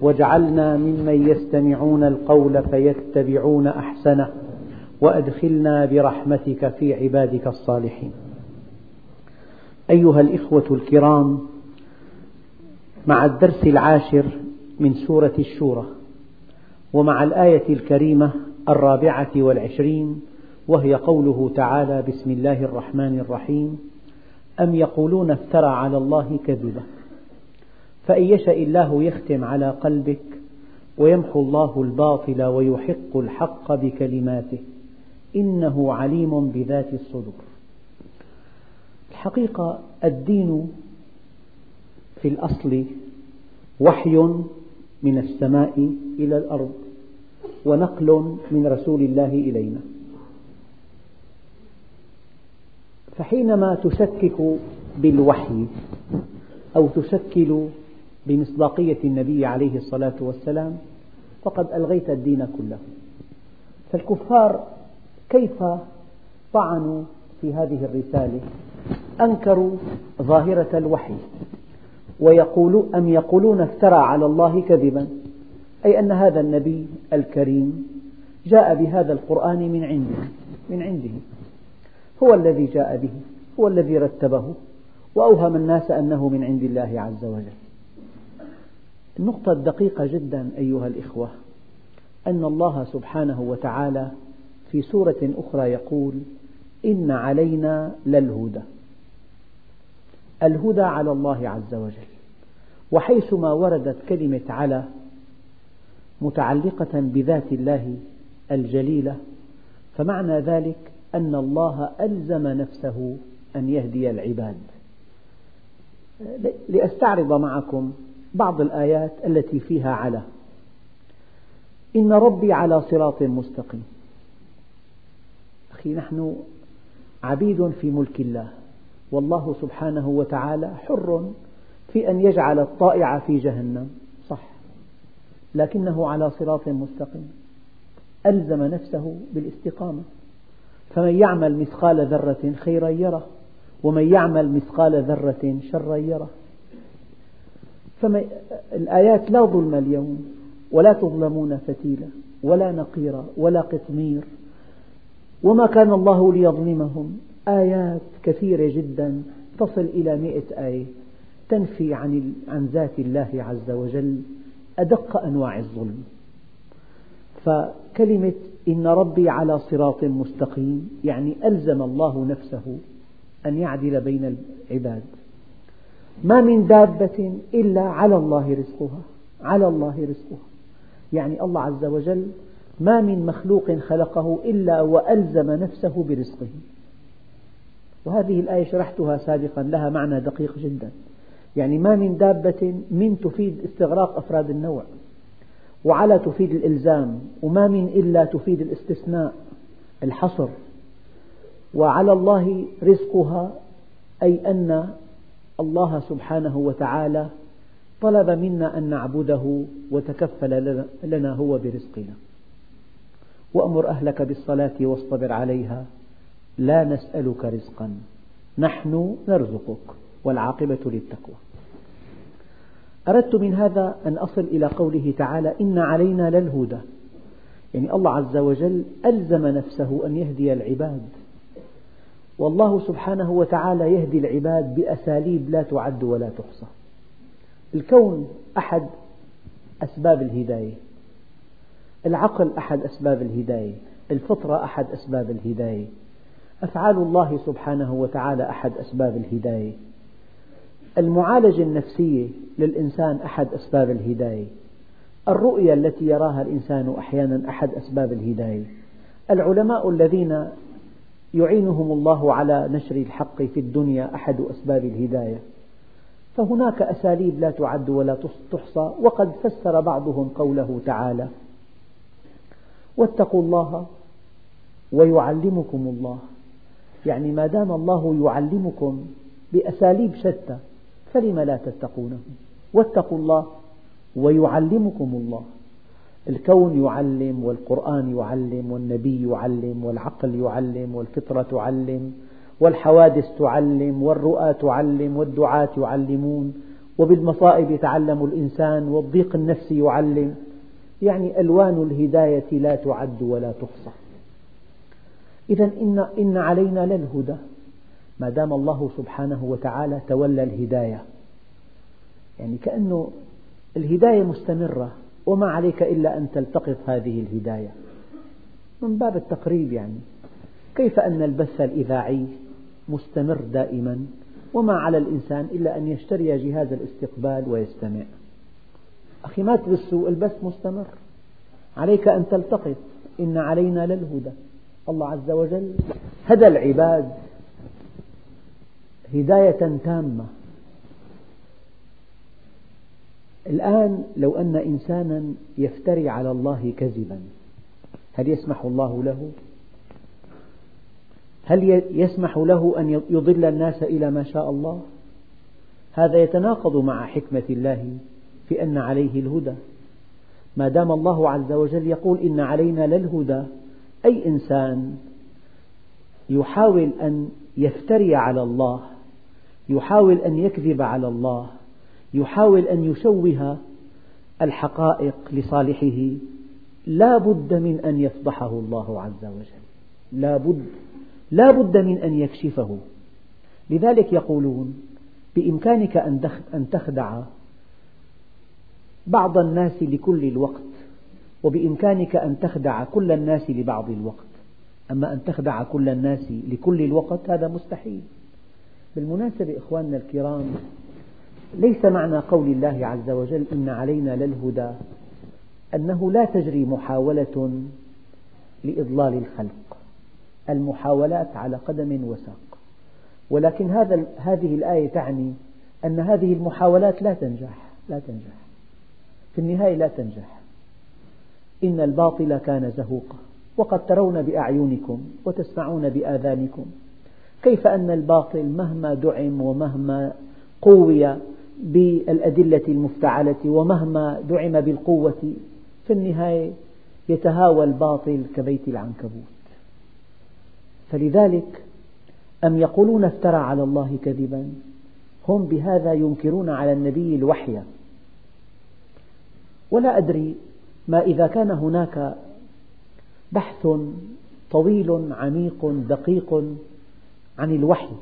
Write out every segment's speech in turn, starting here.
واجعلنا ممن يستمعون القول فيتبعون أحسنه وأدخلنا برحمتك في عبادك الصالحين. أيها الإخوة الكرام مع الدرس العاشر من سورة الشورى ومع الآية الكريمة الرابعة والعشرين وهي قوله تعالى بسم الله الرحمن الرحيم أم يقولون افترى على الله كذبا؟ فإن يشاء الله يختم على قلبك ويمحو الله الباطل ويحق الحق بكلماته. إنه عليم بذات الصدور. الحقيقة الدين في الأصل وحي من السماء إلى الأرض ونقل من رسول الله إلينا. فحينما تشكك بالوحي أو تشكل بمصداقية النبي عليه الصلاة والسلام فقد ألغيت الدين كله. فالكفار كيف طعنوا في هذه الرسالة؟ أنكروا ظاهرة الوحي ويقول أم يقولون افترى على الله كذبا؟ أي أن هذا النبي الكريم جاء بهذا القرآن من عنده من عنده. هو الذي جاء به هو الذي رتبه وأوهم الناس أنه من عند الله عز وجل. النقطة الدقيقة جدا أيها الإخوة أن الله سبحانه وتعالى في سورة أخرى يقول إن علينا للهدى. الهدى على الله عز وجل. وحيثما وردت كلمة على متعلقة بذات الله الجليلة فمعنى ذلك أن الله ألزم نفسه أن يهدي العباد. لأستعرض معكم بعض الآيات التي فيها على. إن ربي على صراط مستقيم. أخي نحن عبيد في ملك الله. والله سبحانه وتعالى حر في أن يجعل الطائع في جهنم. صح. لكنه على صراط مستقيم. ألزم نفسه بالاستقامة. فمن يعمل مثقال ذرة خيرا يره ومن يعمل مثقال ذرة شرا يره. الآيات لا ظلم اليوم ولا تظلمون فتيلا ولا نقيرا ولا قطمير وما كان الله ليظلمهم. آيات كثيرة جدا تصل إلى مئة آية تنفي عن عن ذات الله عز وجل أدق أنواع الظلم. فكلمة إن ربي على صراط مستقيم يعني ألزم الله نفسه أن يعدل بين العباد. ما من دابة إلا على الله رزقها على الله رزقها. يعني الله عز وجل ما من مخلوق خلقه إلا وألزم نفسه برزقه. وهذه الآية شرحتها سابقا لها معنى دقيق جدا. يعني ما من دابة من تفيد استغراق أفراد النوع وعلى تفيد الإلزام وما من إلا تفيد الاستثناء الحصر. وعلى الله رزقها أي أن الله سبحانه وتعالى طلب منا أن نعبده وتكفل لنا هو برزقنا. وأمر أهلك بالصلاة واصطبر عليها. لا نسألك رزقا. نحن نرزقك والعاقبة للتقوى. أردت من هذا أن أصل إلى قوله تعالى إن علينا للهدى. يعني الله عز وجل ألزم نفسه أن يهدي العباد. والله سبحانه وتعالى يهدي العباد بأساليب لا تعد ولا تحصى. الكون أحد أسباب الهداية. العقل أحد أسباب الهداية. الفطرة أحد أسباب الهداية. أفعال الله سبحانه وتعالى أحد أسباب الهداية. المعالجة النفسية للإنسان أحد أسباب الهداية. الرؤية التي يراها الإنسان أحيانا أحد أسباب الهداية. العلماء الذين يعينهم الله على نشر الحق في الدنيا أحد أسباب الهداية. فهناك أساليب لا تعد ولا تحصى وقد فسر بعضهم قوله تعالى واتقوا الله ويعلمكم الله. يعني ما دام الله يعلمكم بأساليب شتى فلم لا تتقونه؟ واتقوا الله ويعلمكم الله. الكون يعلم والقرآن يعلم والنبي يعلم والعقل يعلم والفطرة تعلم والحوادث تعلم والرؤى تعلم والدعاة يعلمون وبالمصائب يتعلم الإنسان والضيق النفسي يعلم يعني ألوان الهداية لا تعد ولا تحصى. إذا إن, إن علينا للهدى. ما دام الله سبحانه وتعالى تولى الهداية. يعني كأنه الهداية مستمرة. وما عليك إلا أن تلتقط هذه الهداية. من باب التقريب يعني. كيف أن البث الإذاعي مستمر دائما؟ وما على الإنسان إلا أن يشتري جهاز الاستقبال ويستمع. أخي ما تبثوا البث مستمر. عليك أن تلتقط. إن علينا للهدى. الله عز وجل هدى العباد. هداية تامة. الآن لو أن إنسانا يفتري على الله كذبا هل يسمح الله له؟ هل يسمح له أن يضل الناس إلى ما شاء الله؟ هذا يتناقض مع حكمة الله في أن عليه الهدى ما دام الله عز وجل يقول إن علينا للهدى أي إنسان يحاول أن يفتري على الله يحاول أن يكذب على الله يحاول أن يشوه الحقائق لصالحه لا بد من أن يفضحه الله عز وجل. لا بد لا بد من أن يكشفه. لذلك يقولون بإمكانك أن تخدع بعض الناس لكل الوقت وبإمكانك أن تخدع كل الناس لبعض الوقت. أما أن تخدع كل الناس لكل الوقت هذا مستحيل. بالمناسبة إخواننا الكرام ليس معنى قول الله عز وجل إن علينا للهدى أنه لا تجري محاولة لإضلال الخلق المحاولات على قدم وساق. ولكن هذا هذه الآية تعني أن هذه المحاولات لا تنجح لا تنجح. في النهاية لا تنجح. إن الباطل كان زهوقا وقد ترون بأعينكم وتسمعون بآذانكم. كيف أن الباطل مهما دعم ومهما قوي بالأدلة المفتعلة ومهما دعم بالقوة في النهاية يتهاوى الباطل كبيت العنكبوت. فلذلك أم يقولون افترى على الله كذبا؟ هم بهذا ينكرون على النبي الوحي. ولا أدري ما إذا كان هناك بحث طويل عميق دقيق عن الوحي.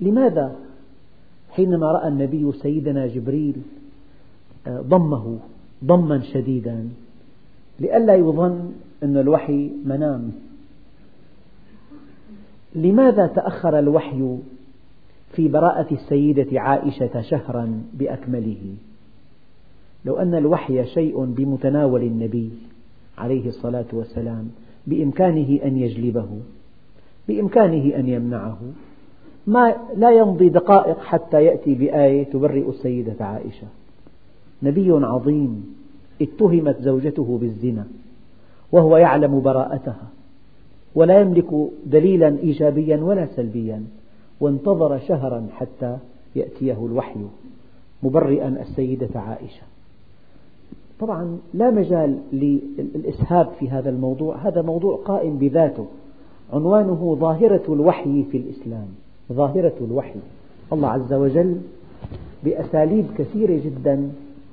لماذا حينما رأى النبي سيدنا جبريل آه، ضمه ضما شديدا لئلا يظن أن الوحي منام. لماذا تأخر الوحي في براءة السيدة عائشة شهرا بأكمله؟ لو أن الوحي شيء بمتناول النبي عليه الصلاة والسلام بإمكانه أن يجلبه بإمكانه أن يمنعه. ما لا يمضي دقائق حتى يأتي بآية تبرئ السيدة عائشة. نبي عظيم اتهمت زوجته بالزنا وهو يعلم براءتها ولا يملك دليلا إيجابيا ولا سلبيا وانتظر شهرا حتى يأتيه الوحي مبرئا السيدة عائشة. طبعا لا مجال للإسهاب في هذا الموضوع. هذا موضوع قائم بذاته. عنوانه ظاهرة الوحي في الإسلام. ظاهرة الوحي. الله عز وجل بأساليب كثيرة جدا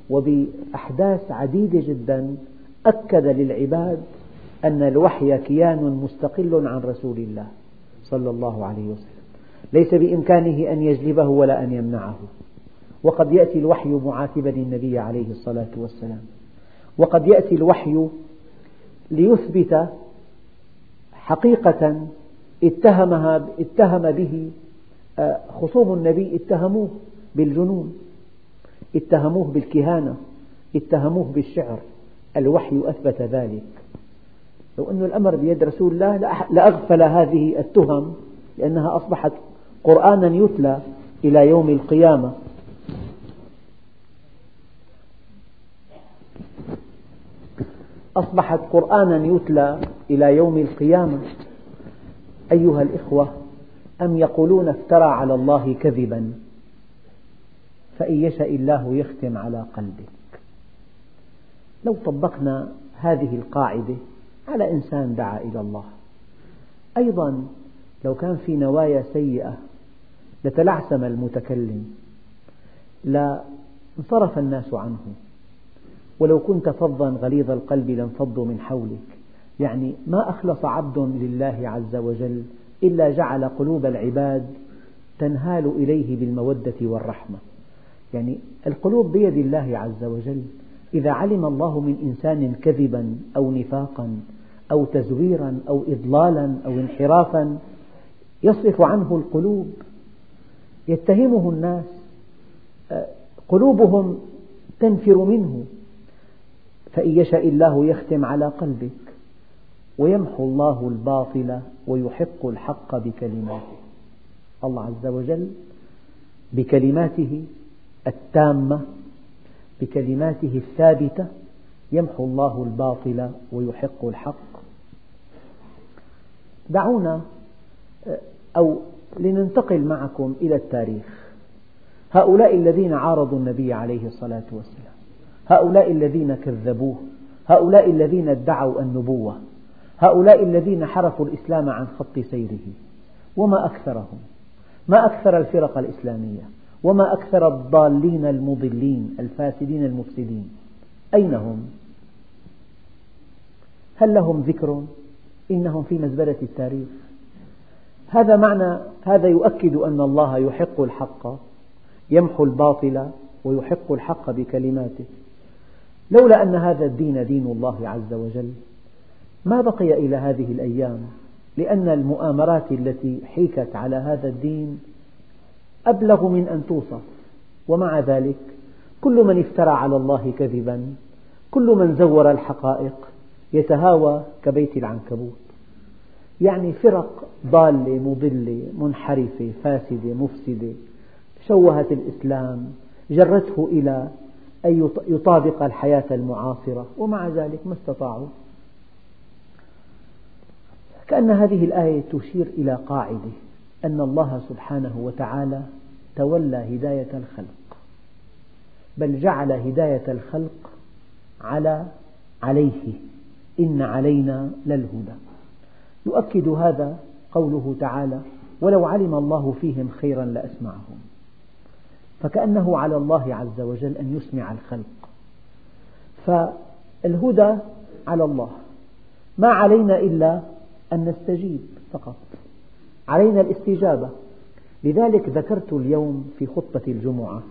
وبأحداث عديدة جدا أكد للعباد أن الوحي كيان مستقل عن رسول الله صلى الله عليه وسلم. ليس بإمكانه أن يجلبه ولا أن يمنعه. وقد يأتي الوحي معاتبا النبي عليه الصلاة والسلام. وقد يأتي الوحي ليثبت حقيقة اتهمها اتهم به آه، خصوم النبي اتهموه بالجنون اتهموه بالكهانة اتهموه بالشعر الوحي أثبت ذلك. لو أن الأمر بيد رسول الله لأغفل هذه التهم لأنها أصبحت قرآنا يتلى إلى يوم القيامة. أصبحت قرآنا يتلى إلى يوم القيامة. أيها الإخوة أم يقولون افترى على الله كذبا؟ فإن يشاء الله يختم على قلبك. لو طبقنا هذه القاعدة على إنسان دعا إلى الله. أيضا لو كان في نوايا سيئة لتلعثم المتكلم لانصرف الناس عنه ولو كنت فظا غليظ القلب لانفضوا من حولك يعني ما أخلص عبد لله عز وجل إلا جعل قلوب العباد تنهال إليه بالمودة والرحمة. يعني القلوب بيد الله عز وجل. إذا علم الله من إنسان كذبا أو نفاقا أو تزويرا أو إضلالا أو انحرافا يصرف عنه القلوب. يتهمه الناس. قلوبهم تنفر منه. فإن يشاء الله يختم على قلبك. ويمحو الله الباطل ويحق الحق بكلماته. الله عز وجل بكلماته التامة بكلماته الثابتة يمحو الله الباطل ويحق الحق. دعونا أو لننتقل معكم إلى التاريخ. هؤلاء الذين عارضوا النبي عليه الصلاة والسلام هؤلاء الذين كذبوه هؤلاء الذين ادعوا النبوة. هؤلاء الذين حرفوا الإسلام عن خط سيره. وما أكثرهم؟ ما أكثر الفرق الإسلامية؟ وما أكثر الضالين المضلين الفاسدين المفسدين؟ أين هم؟ هل لهم ذكر؟ إنهم في مزبلة التاريخ. هذا معنى هذا يؤكد أن الله يحق الحق يمحو الباطل ويحق الحق بكلماته. لولا أن هذا الدين دين الله عز وجل ما بقي إلى هذه الأيام لأن المؤامرات التي حيكت على هذا الدين أبلغ من أن توصف. ومع ذلك كل من افترى على الله كذبا كل من زور الحقائق يتهاوى كبيت العنكبوت. يعني فرق ضالة مضلة منحرفة فاسدة مفسدة. شوهت الإسلام جرته إلى أن يطابق الحياة المعاصرة ومع ذلك ما استطاعوا. كأن هذه الآية تشير إلى قاعدة أن الله سبحانه وتعالى تولى هداية الخلق بل جعل هداية الخلق على عليه إن علينا للهدى. يؤكد هذا قوله تعالى ولو علم الله فيهم خيرا لأسمعهم فكأنه على الله عز وجل أن يسمع الخلق. فالهدى على الله. ما علينا إلا أن نستجيب فقط. علينا الاستجابة. لذلك ذكرت اليوم في خطبة الجمعة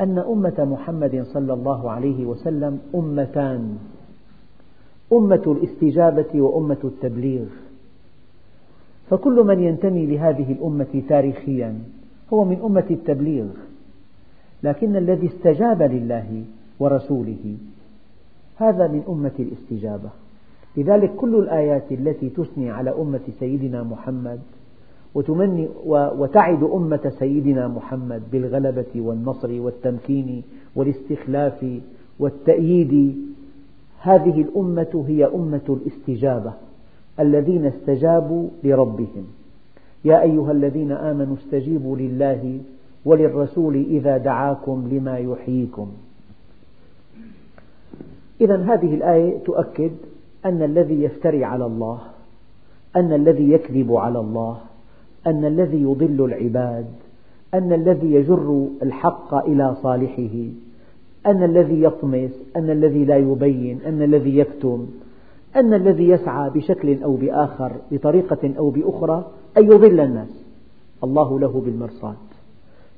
أن أمة محمد صلى الله عليه وسلم أمتان. أمة الاستجابة وأمة التبليغ. فكل من ينتمي لهذه الأمة تاريخيا هو من أمة التبليغ. لكن الذي استجاب لله ورسوله هذا من أمة الاستجابة. لذلك كل الآيات التي تثني على أمة سيدنا محمد وتمني وتعد أمة سيدنا محمد بالغلبة والنصر والتمكين والاستخلاف والتأييد هذه الأمة هي أمة الاستجابة الذين استجابوا لربهم. يا أيها الذين آمنوا استجيبوا لله وللرسول إذا دعاكم لما يحييكم. إذا هذه الآية تؤكد أن الذي يفتري على الله أن الذي يكذب على الله أن الذي يضل العباد أن الذي يجر الحق إلى صالحه أن الذي يطمس أن الذي لا يبين أن الذي يكتم أن الذي يسعى بشكل أو بآخر بطريقة أو بأخرى أن يضل الناس. الله له بالمرصاد.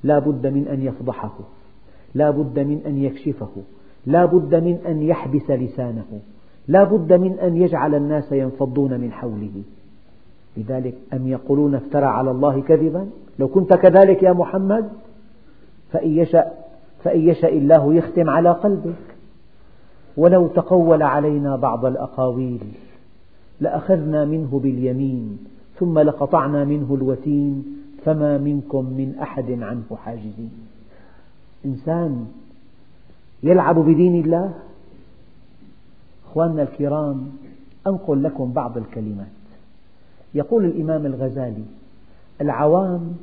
لا بد من أن يفضحه. لا بد من أن يكشفه. لا بد من أن يحبس لسانه. لا بد من أن يجعل الناس ينفضون من حوله. لذلك أم يقولون افترى على الله كذبا؟ لو كنت كذلك يا محمد فإن يشاء, فإن يشاء الله يختم على قلبك. ولو تقول علينا بعض الأقاويل لأخذنا منه باليمين ثم لقطعنا منه الوتين فما منكم من أحد عنه حاجزين. إنسان يلعب بدين الله؟ أخواننا الكرام أنقل لكم بعض الكلمات. يقول الإمام الغزالي العوام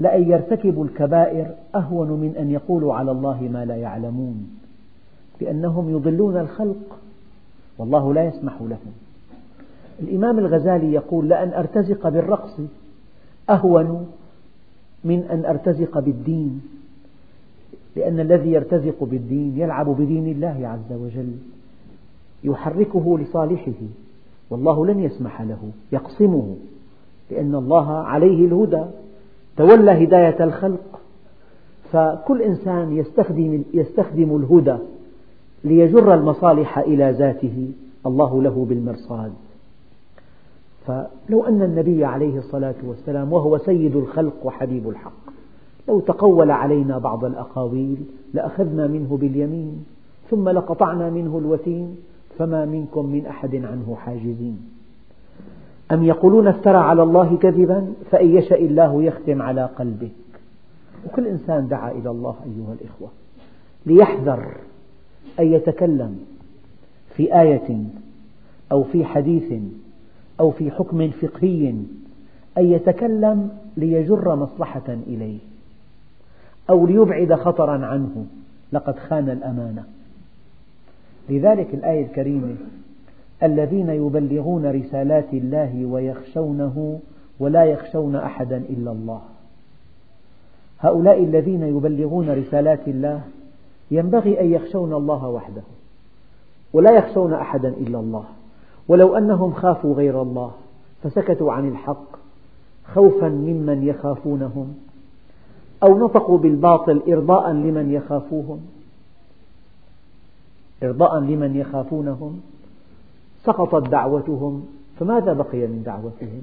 لأن يرتكبوا الكبائر أهون من أن يقولوا على الله ما لا يعلمون لأنهم يضلون الخلق والله لا يسمح لهم. الإمام الغزالي يقول لأن أرتزق بالرقص أهون من أن أرتزق بالدين لأن الذي يرتزق بالدين يلعب بدين الله عز وجل. يحركه لصالحه والله لن يسمح له يقسمه لأن الله عليه الهدى تولى هداية الخلق. فكل إنسان يستخدم, يستخدم الهدى ليجر المصالح إلى ذاته الله له بالمرصاد. فلو أن النبي عليه الصلاة والسلام وهو سيد الخلق وحبيب الحق لو تقول علينا بعض الأقاويل لأخذنا منه باليمين ثم لقطعنا منه الوتين فما منكم من أحد عنه حاجزين. أم يقولون افترى على الله كذبا؟ فإن يشاء الله يختم على قلبك. وكل إنسان دعا إلى الله أيها الإخوة ليحذر أن يتكلم في آية أو في حديث أو في حكم فقهي أن يتكلم ليجر مصلحة إليه أو ليبعد خطرا عنه. لقد خان الأمانة. لذلك الآية الكريمة الذين يبلغون رسالات الله ويخشونه ولا يخشون أحدا إلا الله. هؤلاء الذين يبلغون رسالات الله ينبغي أن يخشون الله وحده ولا يخشون أحدا إلا الله. ولو أنهم خافوا غير الله فسكتوا عن الحق خوفا ممن يخافونهم أو نطقوا بالباطل إرضاء لمن يخافوهم. إرضاء لمن يخافونهم سقطت دعوتهم فماذا بقي من دعوتهم؟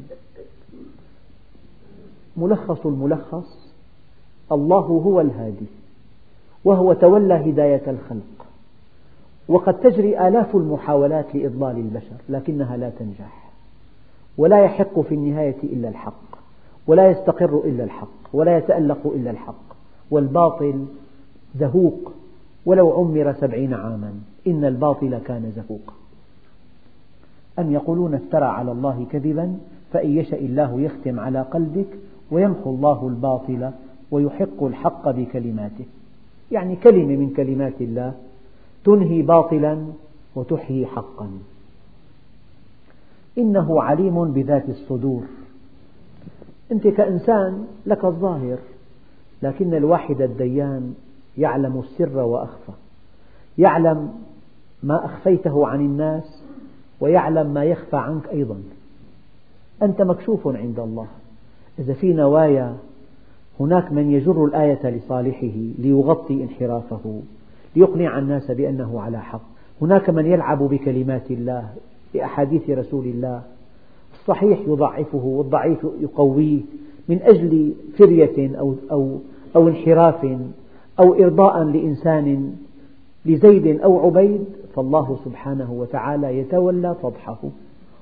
ملخص الملخص الله هو الهادي وهو تولى هداية الخلق وقد تجري آلاف المحاولات لإضلال البشر لكنها لا تنجح ولا يحق في النهاية إلا الحق ولا يستقر إلا الحق ولا يتألق إلا الحق والباطل زهوق. ولو عمر سبعين عاما. إن الباطل كان زهوقا أم يقولون افترى على الله كذبا؟ فإن يشأ الله يختم على قلبك ويمحو الله الباطل ويحق الحق بكلماته. يعني كلمة من كلمات الله تنهي باطلا وتحيي حقا. إنه عليم بذات الصدور. أنت كإنسان لك الظاهر لكن الواحد الديان يعلم السر وأخفى. يعلم ما أخفيته عن الناس ويعلم ما يخفى عنك أيضا. أنت مكشوف عند الله. إذا في نوايا هناك من يجر الآية لصالحه ليغطي انحرافه ليقنع الناس بأنه على حق. هناك من يلعب بكلمات الله بأحاديث رسول الله. الصحيح يضعفه والضعيف يقويه من أجل فرية أو, أو, أو انحراف. أو إرضاء لإنسان لزيد أو عبيد فالله سبحانه وتعالى يتولى فضحه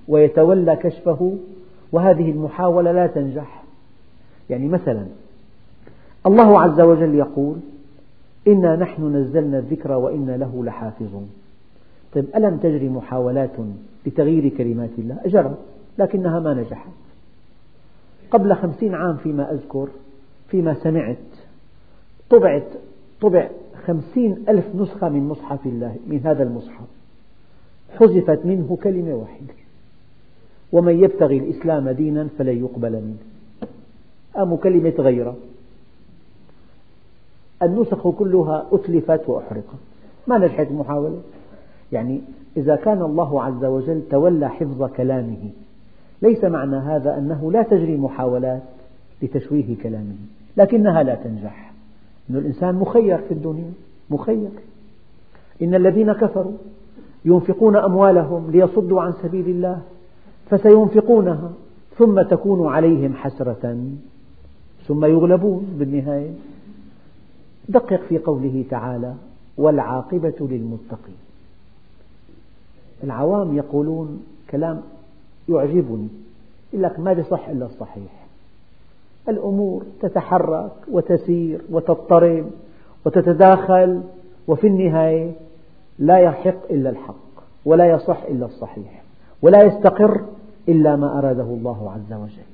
ويتولى كشفه وهذه المحاولة لا تنجح. يعني مثلا الله عز وجل يقول إنا نحن نزلنا الذكر وإنا له لحافظون. طيب ألم تجري محاولات لتغيير كلمات الله؟ جرت لكنها ما نجحت. قبل خمسين عام فيما أذكر فيما سمعت طبعت طبع خمسين ألف نسخة من مصحف الله من هذا المصحف. حذفت منه كلمة واحدة. ومن يبتغي الإسلام دينا فلن يقبل منه. قاموا كلمة غيرة؟ النسخ كلها أتلفت وأحرقت. ما نجحت المحاولة؟ يعني إذا كان الله عز وجل تولى حفظ كلامه ليس معنى هذا أنه لا تجري محاولات لتشويه كلامه لكنها لا تنجح. أن الإنسان مخير في الدنيا مخير. إن الذين كفروا ينفقون أموالهم ليصدوا عن سبيل الله فسينفقونها ثم تكون عليهم حسرة. ثم يغلبون بالنهاية. دقق في قوله تعالى والعاقبة للمتقين. العوام يقولون كلام يعجبني يقول لك ما بصح إلا الصحيح؟ الأمور تتحرك وتسير وتضطرب وتتداخل وفي النهاية لا يحق إلا الحق ولا يصح إلا الصحيح ولا يستقر إلا ما أراده الله عز وجل.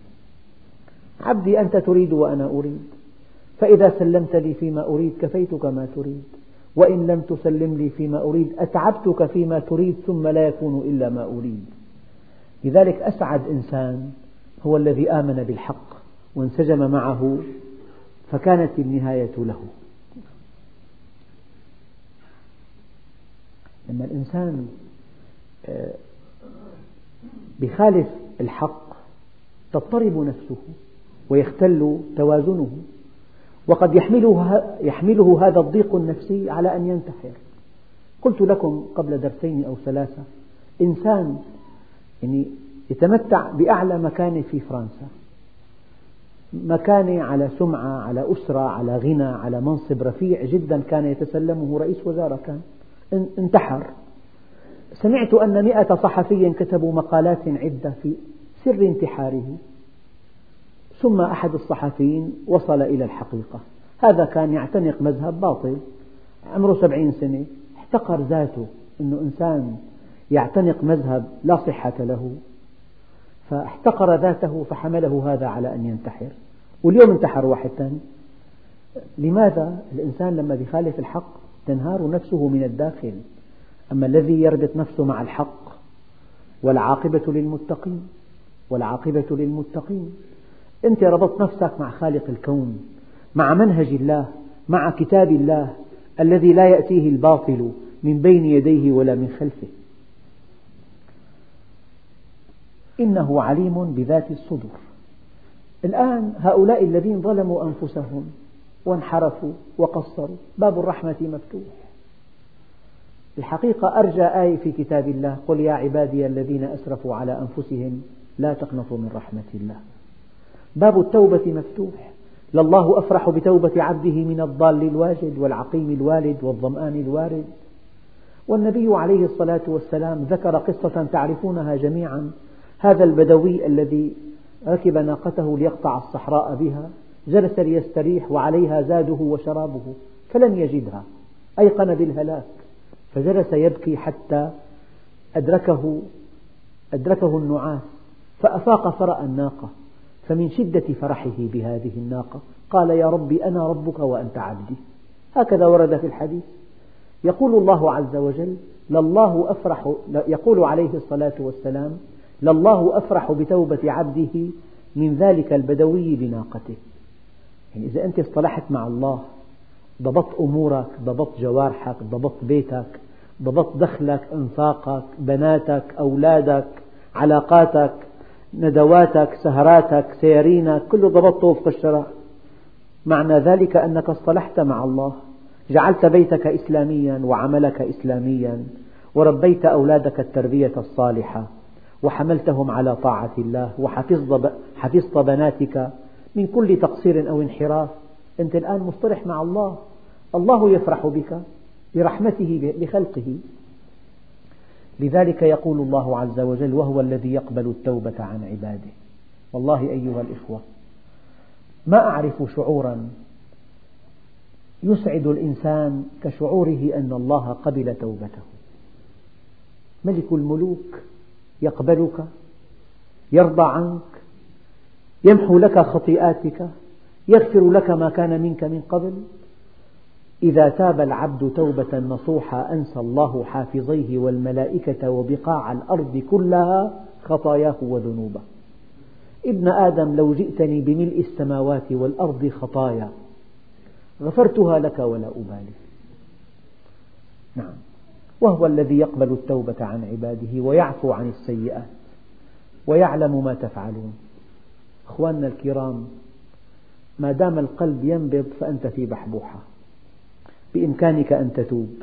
عبدي أنت تريد وأنا أريد. فإذا سلمت لي فيما أريد كفيتك ما تريد. وإن لم تسلم لي فيما أريد أتعبتك فيما تريد ثم لا يكون إلا ما أريد. لذلك أسعد إنسان هو الذي آمن بالحق. وانسجم معه فكانت النهاية له. لما الإنسان آه، بخالف الحق تضطرب نفسه ويختل توازنه وقد يحمله, يحمله هذا الضيق النفسي على أن ينتحر. قلت لكم قبل درسين أو ثلاثة إنسان يعني يتمتع بأعلى مكانة في فرنسا. مكانة على سمعة على أسرة على غنى على منصب رفيع جدا كان يتسلمه رئيس وزارة كان. انتحر. سمعت أن مئة صحفي كتبوا مقالات عدة في سر انتحاره. ثم أحد الصحفيين وصل إلى الحقيقة. هذا كان يعتنق مذهب باطل. عمره سبعين سنة. احتقر ذاته أنه إنسان يعتنق مذهب لا صحة له. فاحتقر ذاته فحمله هذا على أن ينتحر. واليوم انتحر واحد ثاني. لماذا؟ الإنسان لما يخالف الحق تنهار نفسه من الداخل. أما الذي يربط نفسه مع الحق والعاقبة للمتقين والعاقبة للمتقين. أنت ربطت نفسك مع خالق الكون مع منهج الله مع كتاب الله الذي لا يأتيه الباطل من بين يديه ولا من خلفه. إنه عليم بذات الصدور. الآن هؤلاء الذين ظلموا أنفسهم وانحرفوا وقصروا باب الرحمة مفتوح. الحقيقة أرجى آية في كتاب الله قل يا عبادي الذين أسرفوا على أنفسهم لا تقنطوا من رحمة الله. باب التوبة مفتوح. لله أفرح بتوبة عبده من الضال الواجد والعقيم الوالد والظمآن الوارد. والنبي عليه الصلاة والسلام ذكر قصة تعرفونها جميعا. هذا البدوي الذي ركب ناقته ليقطع الصحراء بها جلس ليستريح وعليها زاده وشرابه فلم يجدها أيقن بالهلاك فجلس يبكي حتى أدركه أدركه النعاس فأفاق فرأى الناقة فمن شدة فرحه بهذه الناقة قال يا ربي أنا ربك وأنت عبدي. هكذا ورد في الحديث. يقول الله عز وجل لله أفرح يقول عليه الصلاة والسلام لله أفرح بتوبة عبده من ذلك البدوي بناقته يعني إذا أنت اصطلحت مع الله ضبطت أمورك ضبطت جوارحك ضبطت بيتك ضبطت دخلك أنفاقك بناتك أولادك علاقاتك ندواتك سهراتك سيارينك كله ضبطته وفق الشرع. معنى ذلك أنك اصطلحت مع الله جعلت بيتك إسلاميا وعملك إسلاميا وربيت أولادك التربية الصالحة. وحملتهم على طاعة الله وحفظت بناتك من كل تقصير أو انحراف. أنت الآن مصطلح مع الله. الله يفرح بك برحمته لخلقه لذلك يقول الله عز وجل وهو الذي يقبل التوبة عن عباده. والله أيها الإخوة ما أعرف شعورا يسعد الإنسان كشعوره أن الله قبل توبته. ملك الملوك يقبلك يرضى عنك يمحو لك خطيئاتك يغفر لك ما كان منك من قبل. إذا تاب العبد توبة نصوحا أنسى الله حافظيه والملائكة وبقاع الأرض كلها خطاياه وذنوبه. ابن آدم لو جئتني بملء السماوات والأرض خطايا غفرتها لك ولا أبالي. نعم. وهو الذي يقبل التوبة عن عباده ويعفو عن السيئات ويعلم ما تفعلون. أخواننا الكرام ما دام القلب ينبض فأنت في بحبوحة. بإمكانك أن تتوب.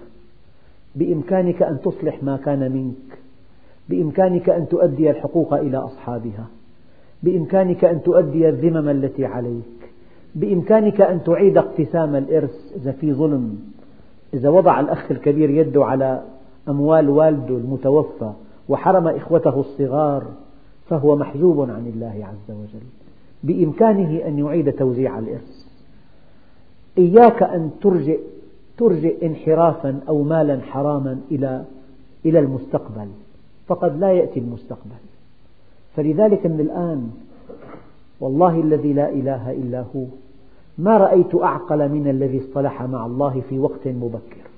بإمكانك أن تصلح ما كان منك. بإمكانك أن تؤدي الحقوق إلى أصحابها. بإمكانك أن تؤدي الذمم التي عليك. بإمكانك أن تعيد اقتسام الإرث إذا في ظلم. إذا وضع الأخ الكبير يده على أموال والده المتوفى وحرم إخوته الصغار فهو محجوب عن الله عز وجل. بإمكانه أن يعيد توزيع الإرث. إياك أن ترجئ ترجئ انحرافا أو مالا حراما إلى إلى المستقبل. فقد لا يأتي المستقبل. فلذلك من الآن والله الذي لا إله إلا هو ما رأيت أعقل من الذي اصطلح مع الله في وقت مبكر.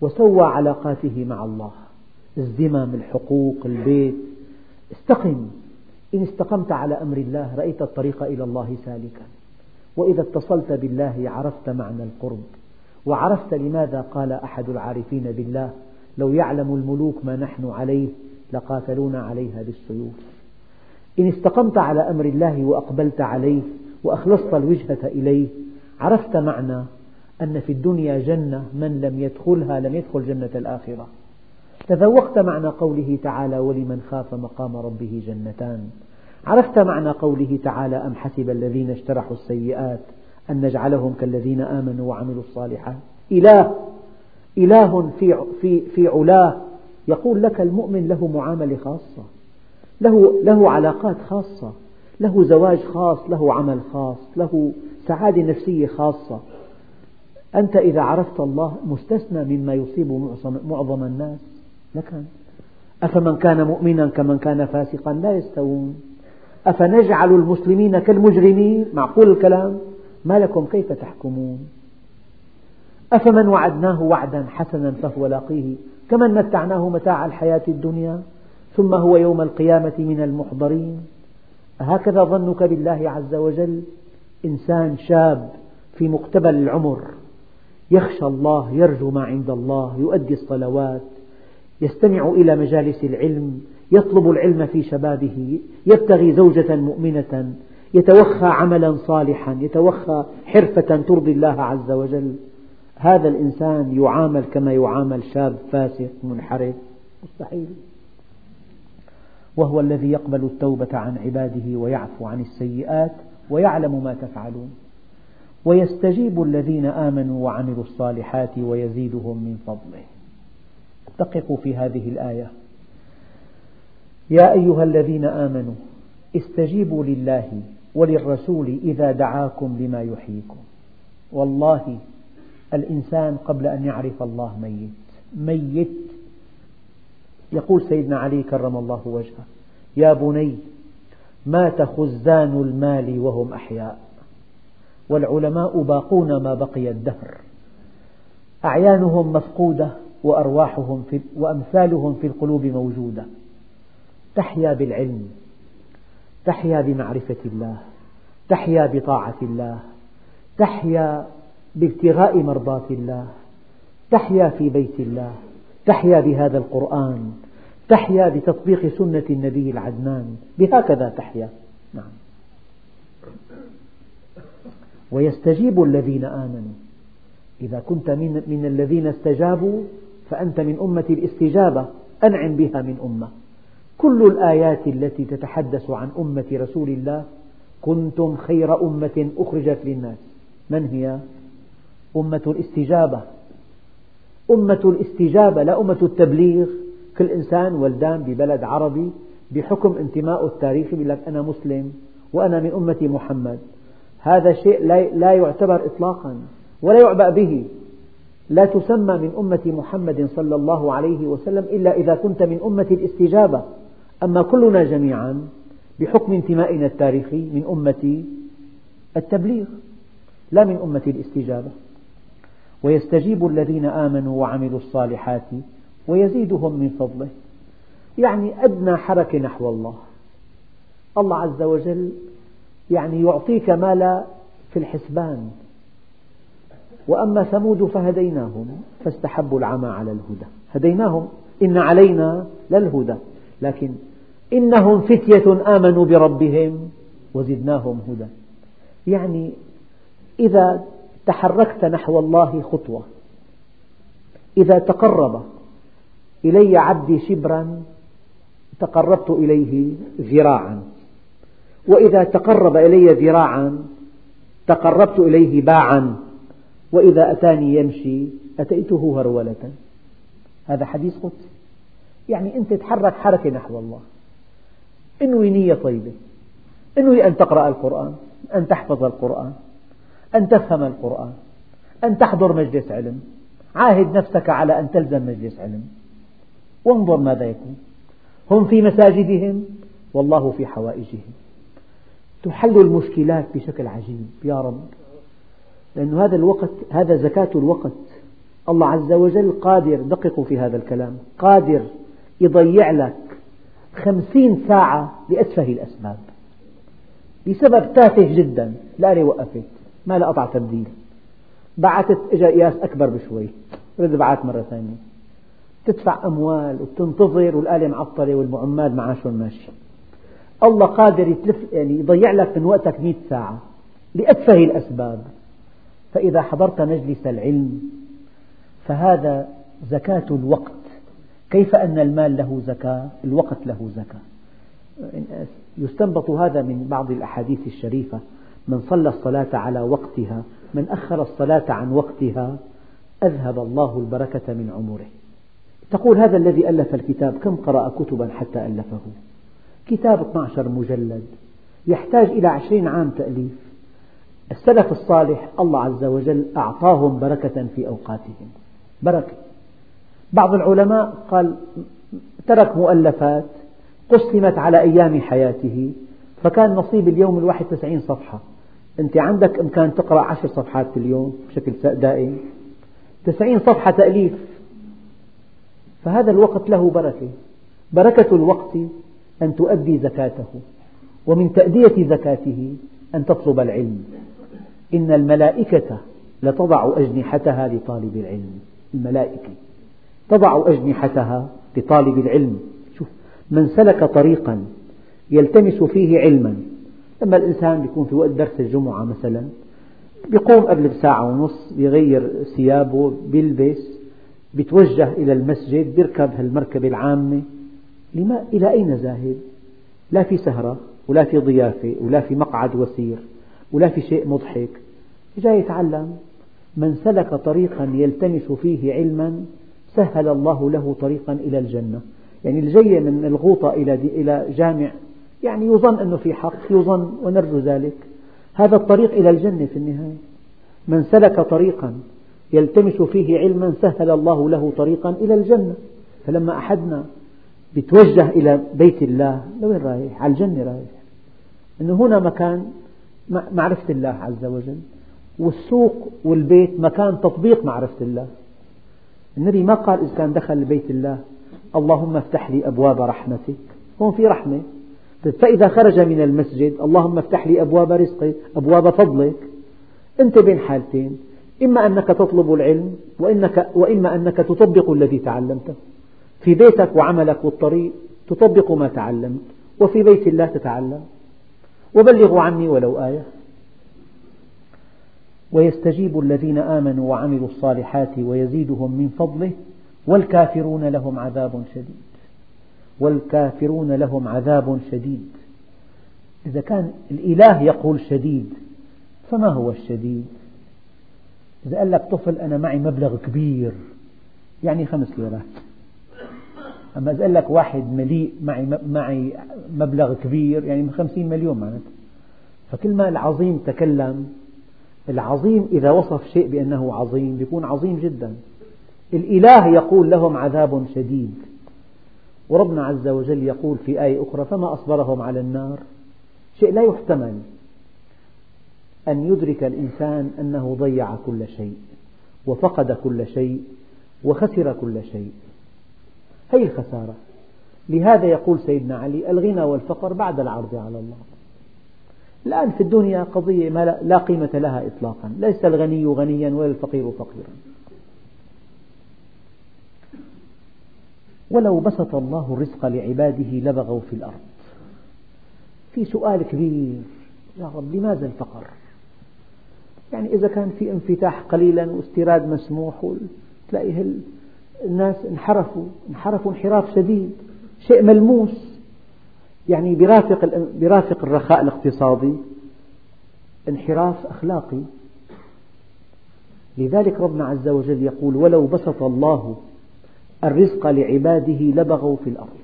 وسوى علاقاته مع الله. الزمم الحقوق البيت. استقم. إن استقمت على أمر الله رأيت الطريق إلى الله سالكا. وإذا اتصلت بالله عرفت معنى القرب. وعرفت لماذا قال أحد العارفين بالله لو يعلم الملوك ما نحن عليه لقاتلونا عليها بالسيوف. إن استقمت على أمر الله وأقبلت عليه وأخلصت الوجهة إليه عرفت معنى أن في الدنيا جنة من لم يدخلها لم يدخل جنة الآخرة. تذوقت معنى قوله تعالى ولمن خاف مقام ربه جنتان عرفت معنى قوله تعالى أم حسب الذين اجترحوا السيئات أن نجعلهم كالذين آمنوا وعملوا الصالحات إله إله في, في, في علاه. يقول لك المؤمن له معاملة خاصة له, له علاقات خاصة. له زواج خاص له عمل خاص له سعادة نفسية خاصة. أنت إذا عرفت الله مستثنى مما يصيب معظم الناس. لكن أفمن كان مؤمنا كمن كان فاسقا لا يستوون. أفنجعل المسلمين كالمجرمين؟ معقول الكلام. ما لكم كيف تحكمون؟ أفمن وعدناه وعدا حسنا فهو لاقيه؟ كمن متعناه متاع الحياة الدنيا؟ ثم هو يوم القيامة من المحضرين. هكذا ظنك بالله عز وجل؟ إنسان شاب في مقتبل العمر يخشى الله يرجو ما عند الله يؤدي الصلوات يستمع إلى مجالس العلم يطلب العلم في شبابه يبتغي زوجة مؤمنة يتوخى عملا صالحا يتوخى حرفة ترضي الله عز وجل. هذا الإنسان يعامل كما يعامل شاب فاسق منحرف. مستحيل. وهو الذي يقبل التوبة عن عباده ويعفو عن السيئات ويعلم ما تفعلون. ويستجيب الذين آمنوا وعملوا الصالحات ويزيدهم من فضله. دققوا في هذه الآية. يا أيها الذين آمنوا استجيبوا لله وللرسول إذا دعاكم لما يحييكم. والله الإنسان قبل أن يعرف الله ميت. ميت يقول سيدنا علي كرم الله وجهه يا بني مات خزان المال وهم أحياء والعلماء باقون ما بقي الدهر أعيانهم مفقودة وأرواحهم في وأمثالهم في القلوب موجودة تحيا بالعلم تحيا بمعرفة الله تحيا بطاعة الله تحيا بابتغاء مرضاة الله تحيا في بيت الله. تحيا بهذا القرآن تحيا بتطبيق سنة النبي العدنان بهكذا تحيا. نعم. ويستجيب الذين آمنوا. إذا كنت من, من الذين استجابوا فأنت من أمة الاستجابة أنعم بها من أمة. كل الآيات التي تتحدث عن أمة رسول الله كنتم خير أمة أخرجت للناس. من هي؟ أمة الاستجابة. أمة الاستجابة لا أمة التبليغ. كل إنسان ولدان ببلد عربي بحكم انتمائه التاريخي يقول لك أنا مسلم وأنا من أمة محمد. هذا شيء لا يعتبر إطلاقا ولا يعبأ به. لا تسمى من أمة محمد صلى الله عليه وسلم إلا إذا كنت من أمة الاستجابة. أما كلنا جميعا بحكم انتمائنا التاريخي من أمة التبليغ لا من أمة الاستجابة. ويستجيب الذين آمنوا وعملوا الصالحات ويزيدهم من فضله. يعني أدنى حركة نحو الله. الله عز وجل يعني يعطيك ما لا في الحسبان. وأما ثمود فهديناهم فاستحبوا العمى على الهدى. هديناهم إن علينا للهدى. لكن إنهم فتية آمنوا بربهم وزدناهم هدى. يعني إذا تحركت نحو الله خطوة. إذا تقرب إلي عبدي شبرا تقربت إليه ذراعا. وإذا تقرب إلي ذراعا تقربت إليه باعا. وإذا أتاني يمشي أتيته هرولة. هذا حديث قدسي. يعني أنت تحرك حركة نحو الله. إنوي نية طيبة. إنوي أن تقرأ القرآن أن تحفظ القرآن. أن تفهم القرآن أن تحضر مجلس علم. عاهد نفسك على أن تلزم مجلس علم. وانظر ماذا يكون. هم في مساجدهم والله في حوائجهم. تحل المشكلات بشكل عجيب يا رب. لأن هذا الوقت هذا زكاة الوقت. الله عز وجل قادر دققوا في هذا الكلام قادر يضيع لك خمسين ساعة لأتفه الأسباب. بسبب تافه جدا الآلة وقفت ما لها قطع تبديل. بعثت إجا قياس أكبر بشوي رد بعث مرة ثانية. تدفع أموال وتنتظر والآلة معطلة والمعمال معاشهم ماشي الله قادر يتلف يعني يضيع لك من وقتك مئة ساعة لأتفه الأسباب. فإذا حضرت مجلس العلم فهذا زكاة الوقت. كيف أن المال له زكاة؟ الوقت له زكاة. يستنبط هذا من بعض الأحاديث الشريفة. من صلى الصلاة على وقتها من أخر الصلاة عن وقتها أذهب الله البركة من عمره. تقول هذا الذي ألف الكتاب كم قرأ كتبا حتى ألفه؟ كتاب 12 مجلد يحتاج إلى عشرين عام تأليف. السلف الصالح الله عز وجل أعطاهم بركة في أوقاتهم. بركة. بعض العلماء قال ترك مؤلفات قسمت على أيام حياته فكان نصيب اليوم الواحد تسعين صفحة. أنت عندك إمكان تقرأ عشر صفحات في اليوم بشكل دائم. تسعين صفحة تأليف. فهذا الوقت له بركة. بركة الوقت أن تؤدي زكاته ومن تأدية زكاته أن تطلب العلم. إن الملائكة لتضع أجنحتها لطالب العلم. الملائكة تضع أجنحتها لطالب العلم. شوف من سلك طريقا يلتمس فيه علما لما الإنسان يكون في وقت درس الجمعة مثلا يقوم قبل بساعة ونص يغير ثيابه بيلبس بيتوجه إلى المسجد بيركب هالمركبة العامة. لما إلى أين ذاهب؟ لا في سهرة ولا في ضيافة ولا في مقعد وسير ولا في شيء مضحك. جاي يتعلم. من سلك طريقا يلتمس فيه علما سهل الله له طريقا إلى الجنة. يعني الجاية من الغوطة إلى جامع يعني يظن أنه في حق يظن ونرجو ذلك. هذا الطريق إلى الجنة في النهاية. من سلك طريقا يلتمس فيه علما سهل الله له طريقا إلى الجنة. فلما أحدنا يتوجه إلى بيت الله لوين رايح؟ على الجنة رايح. أنه هنا مكان معرفة الله عز وجل. والسوق والبيت مكان تطبيق معرفة الله. النبي ما قال إذا كان دخل بيت الله اللهم افتح لي أبواب رحمتك. هون في رحمة. فإذا خرج من المسجد اللهم افتح لي أبواب رزقك أبواب فضلك أنت بين حالتين. إما أنك تطلب العلم وإنك وإما أنك تطبق الذي تعلمته. في بيتك وعملك والطريق تطبق ما تعلمت وفي بيت الله تتعلم. وبلغوا عني ولو آية. ويستجيب الذين آمنوا وعملوا الصالحات ويزيدهم من فضله والكافرون لهم عذاب شديد. والكافرون لهم عذاب شديد. إذا كان الإله يقول شديد فما هو الشديد؟ إذا قال لك طفل أنا معي مبلغ كبير يعني خمس ليرات. أما إذا قال لك واحد مليء معي معي مبلغ كبير يعني خمسين مليون معناته فكل ما العظيم تكلم العظيم إذا وصف شيء بأنه عظيم يكون عظيم جدا. الإله يقول لهم عذاب شديد. وربنا عز وجل يقول في آية أخرى فما أصبرهم على النار؟ شيء لا يحتمل أن يدرك الإنسان أنه ضيع كل شيء وفقد كل شيء وخسر كل شيء. هي الخسارة. لهذا يقول سيدنا علي الغنى والفقر بعد العرض على الله. الآن في الدنيا قضية ما لا قيمة لها إطلاقا. ليس الغني غنيا ولا الفقير فقيرا. ولو بسط الله الرزق لعباده لبغوا في الأرض. في سؤال كبير يا رب لماذا الفقر؟ يعني إذا كان في انفتاح قليلا واستيراد مسموح تلاقي الناس انحرفوا انحرفوا انحراف شديد شيء ملموس. يعني برافق برافق الرخاء الاقتصادي انحراف أخلاقي. لذلك ربنا عز وجل يقول ولو بسط الله الرزق لعباده لبغوا في الأرض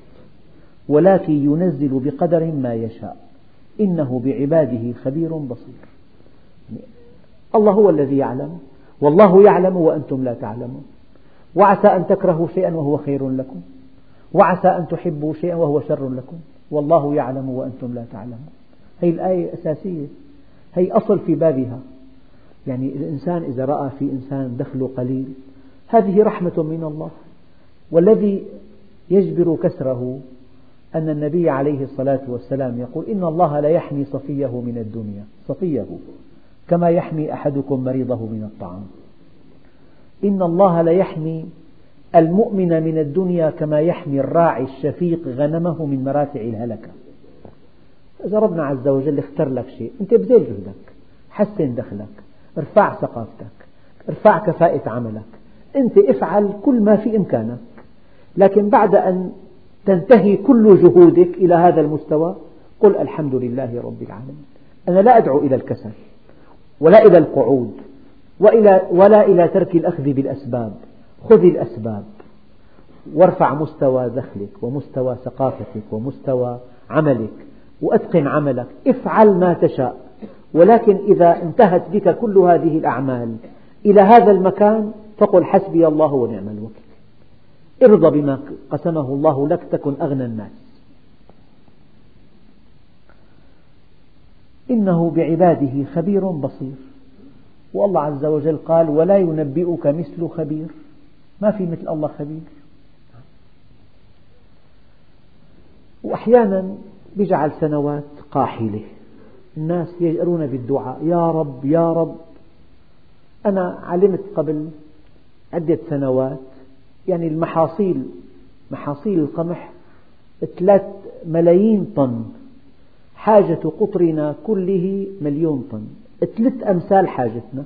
ولكن ينزل بقدر ما يشاء. إنه بعباده خبير بصير. الله هو الذي يعلم والله يعلم وأنتم لا تعلمون. وعسى أن تكرهوا شيئا وهو خير لكم. وعسى أن تحبوا شيئا وهو شر لكم. والله يعلم وأنتم لا تعلمون. هذه الآية أساسية. هي أصل في بابها. يعني الإنسان إذا رأى في إنسان دخله قليل هذه رحمة من الله. والذي يجبر كسره أن النبي عليه الصلاة والسلام يقول إن الله لا يحمي صفيه من الدنيا صفيه كما يحمي أحدكم مريضه من الطعام. إن الله لا يحمي المؤمن من الدنيا كما يحمي الراعي الشفيق غنمه من مراتع الهلكة. إذا ربنا عز وجل اختار لك شيء أنت بذل جهدك حسن دخلك ارفع ثقافتك ارفع كفاءة عملك. أنت افعل كل ما في إمكانك. لكن بعد أن تنتهي كل جهودك إلى هذا المستوى قل الحمد لله رب العالمين. أنا لا أدعو إلى الكسل ولا إلى القعود ولا إلى ترك الأخذ بالأسباب. خذ الأسباب. وارفع مستوى دخلك ومستوى ثقافتك ومستوى عملك وأتقن عملك. افعل ما تشاء. ولكن إذا انتهت بك كل هذه الأعمال إلى هذا المكان فقل حسبي الله ونعم الوكيل. ارضى بما قسمه الله لك تكن أغنى الناس. إنه بعباده خبير بصير. والله عز وجل قال ولا ينبئك مثل خبير. ما في مثل الله خبير. وأحيانا يجعل سنوات قاحلة. الناس يجأرون بالدعاء يا رب يا رب. أنا علمت قبل عدة سنوات يعني المحاصيل محاصيل القمح ثلاث ملايين طن. حاجة قطرنا كله مليون طن. ثلاث أمثال حاجتنا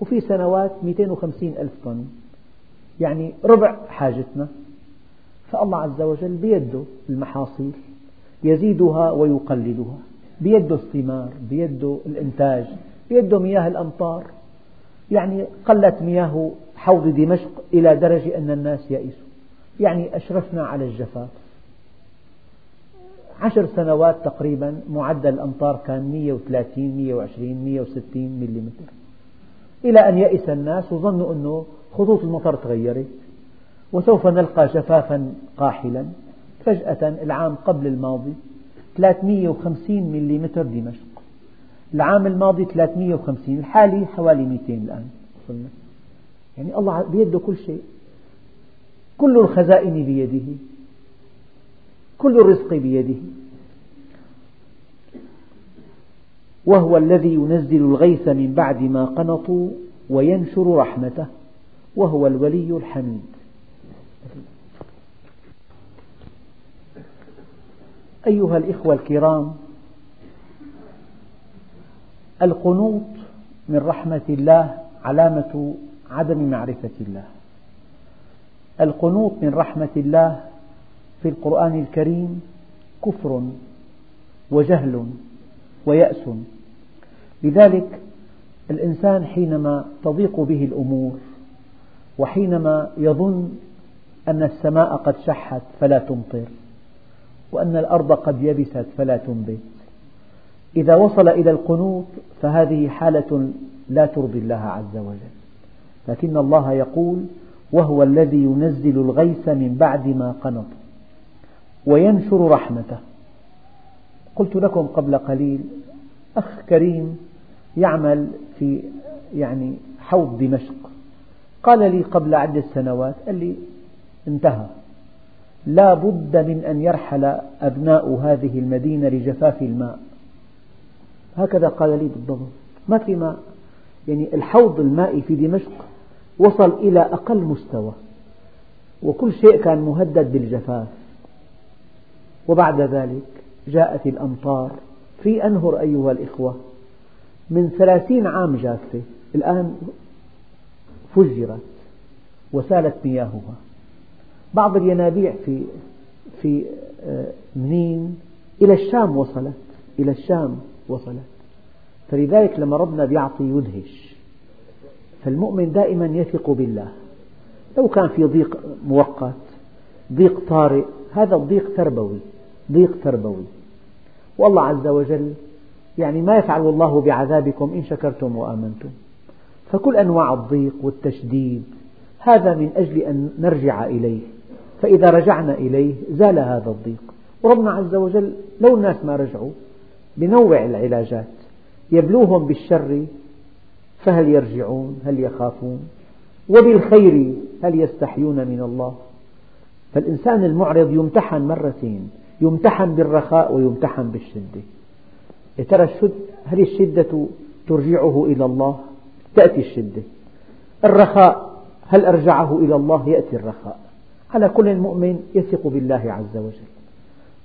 وفي سنوات 250 ألف طن. يعني ربع حاجتنا. فالله عز وجل بيده المحاصيل يزيدها ويقللها بيده الثمار بيده الإنتاج بيده مياه الأمطار. يعني قلت مياه حوض دمشق إلى درجة أن الناس يئسوا. يعني أشرفنا على الجفاف. عشر سنوات تقريبا معدل الأمطار كان 130 120 160 ملم إلى أن يئس الناس وظنوا أنه خطوط المطر تغيرت. وسوف نلقى جفافا قاحلا. فجأة العام قبل الماضي 350 ملم دمشق. العام الماضي 350 الحالي حوالي 200 الآن. وصلنا يعني الله بيده كل شيء. كل الخزائن بيده. كل الرزق بيده. وهو الذي ينزل الغيث من بعد ما قنطوا وينشر رحمته. وهو الولي الحميد. أيها الإخوة الكرام القنوط من رحمة الله علامة عدم معرفة الله. القنوط من رحمة الله في القرآن الكريم كفر وجهل ويأس. لذلك الإنسان حينما تضيق به الأمور وحينما يظن أن السماء قد شحت فلا تمطر وأن الأرض قد يبست فلا تنبت. إذا وصل إلى القنوط فهذه حالة لا ترضي الله عز وجل. لكن الله يقول وهو الذي ينزل الغيث من بعد ما قنط وينشر رحمته. قلت لكم قبل قليل أخ كريم يعمل في يعني حوض دمشق. قال لي قبل عدة سنوات قال لي انتهى. لا بد من أن يرحل أبناء هذه المدينة لجفاف الماء. هكذا قال لي بالضبط. ما في ماء. يعني الحوض المائي في دمشق وصل إلى أقل مستوى. وكل شيء كان مهدد بالجفاف. وبعد ذلك جاءت الأمطار. في أنهر أيها الإخوة. من ثلاثين عام جافة. الآن فجرت وسالت مياهها. بعض الينابيع في في آه، منين؟ إلى الشام وصلت. إلى الشام وصلت. فلذلك لما ربنا بيعطي يدهش. فالمؤمن دائما يثق بالله. لو كان في ضيق مؤقت ضيق طارئ هذا الضيق تربوي ضيق تربوي. والله عز وجل يعني ما يفعل الله بعذابكم إن شكرتم وآمنتم. فكل أنواع الضيق والتشديد هذا من أجل أن نرجع إليه. فإذا رجعنا إليه زال هذا الضيق. وربنا عز وجل لو الناس ما رجعوا بنوع العلاجات يبلوهم بالشر فهل يرجعون؟ هل يخافون؟ وبالخير هل يستحيون من الله؟ فالإنسان المعرض يمتحن مرتين يمتحن بالرخاء ويمتحن بالشدة. يا ترى هل الشدة ترجعه إلى الله؟ تأتي الشدة. الرخاء هل أرجعه إلى الله؟ يأتي الرخاء. على كل المؤمن يثق بالله عز وجل.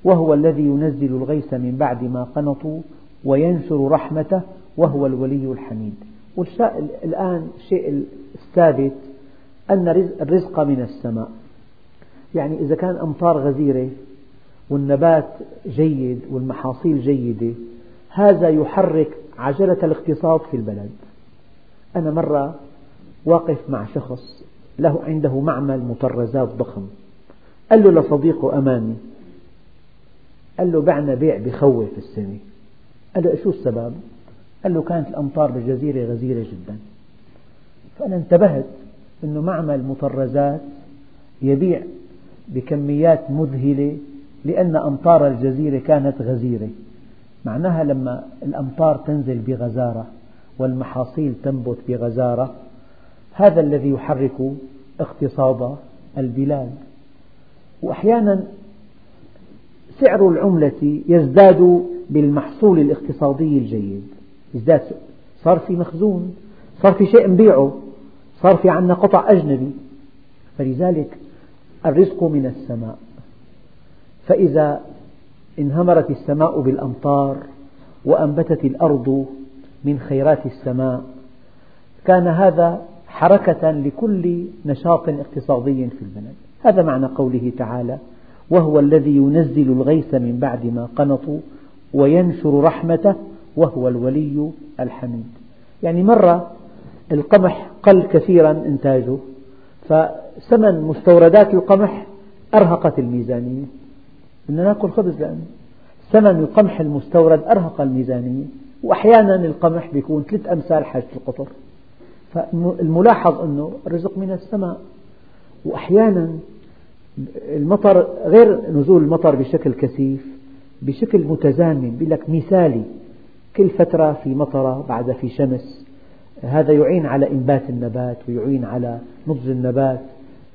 وهو الذي ينزل الغيث من بعد ما قنطوا وينشر رحمته وهو الولي الحميد. الآن الشيء الثابت أن الرزق من السماء. يعني إذا كان أمطار غزيرة والنبات جيد والمحاصيل جيدة هذا يحرك عجلة الاقتصاد في البلد. أنا مرة واقف مع شخص له عنده معمل مطرزات ضخم. قال له لصديقه أماني قال له بعنا بيع بخوف السنة. قال له شو السبب؟ قال له كانت الأمطار بالجزيرة غزيرة جدا. فأنا انتبهت أنه معمل مطرزات يبيع بكميات مذهلة لأن أمطار الجزيرة كانت غزيرة. معناها لما الأمطار تنزل بغزارة والمحاصيل تنبت بغزارة هذا الذي يحرك اقتصاد البلاد. وأحيانا سعر العملة يزداد بالمحصول الاقتصادي الجيد. يزداد صار في مخزون صار في شيء نبيعه صار في عندنا قطع أجنبي. فلذلك الرزق من السماء. فإذا انهمرت السماء بالأمطار وأنبتت الأرض من خيرات السماء كان هذا حركة لكل نشاط اقتصادي في البلد. هذا معنى قوله تعالى وهو الذي ينزل الغيث من بعد ما قنطوا وينشر رحمته وهو الولي الحميد. يعني مرة القمح قل كثيرا إنتاجه فثمن مستوردات القمح أرهقت الميزانية. بدنا نأكل خبز لأنه ثمن القمح المستورد أرهق الميزانية وأحيانا القمح بيكون ثلاث أمثال حاجة القطر. فالملاحظ أنه الرزق من السماء وأحيانا المطر غير نزول المطر بشكل كثيف بشكل متزامن بيقول لك مثالي. كل فترة في مطرة بعد في شمس. هذا يعين على إنبات النبات ويعين على نضج النبات.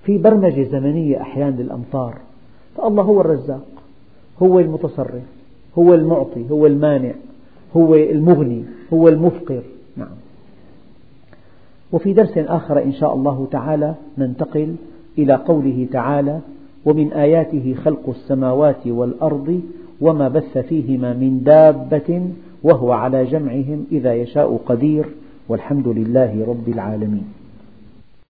في برمجة زمنية أحيانا للأمطار. فالله هو الرزاق هو المتصرف هو المعطي هو المانع هو المغني هو المفقر. نعم. وفي درس آخر إن شاء الله تعالى ننتقل إلى قوله تعالى ومن آياته خلق السماوات والأرض وما بث فيهما من دابة وهو على جمعهم إذا يشاء قدير والحمد لله رب العالمين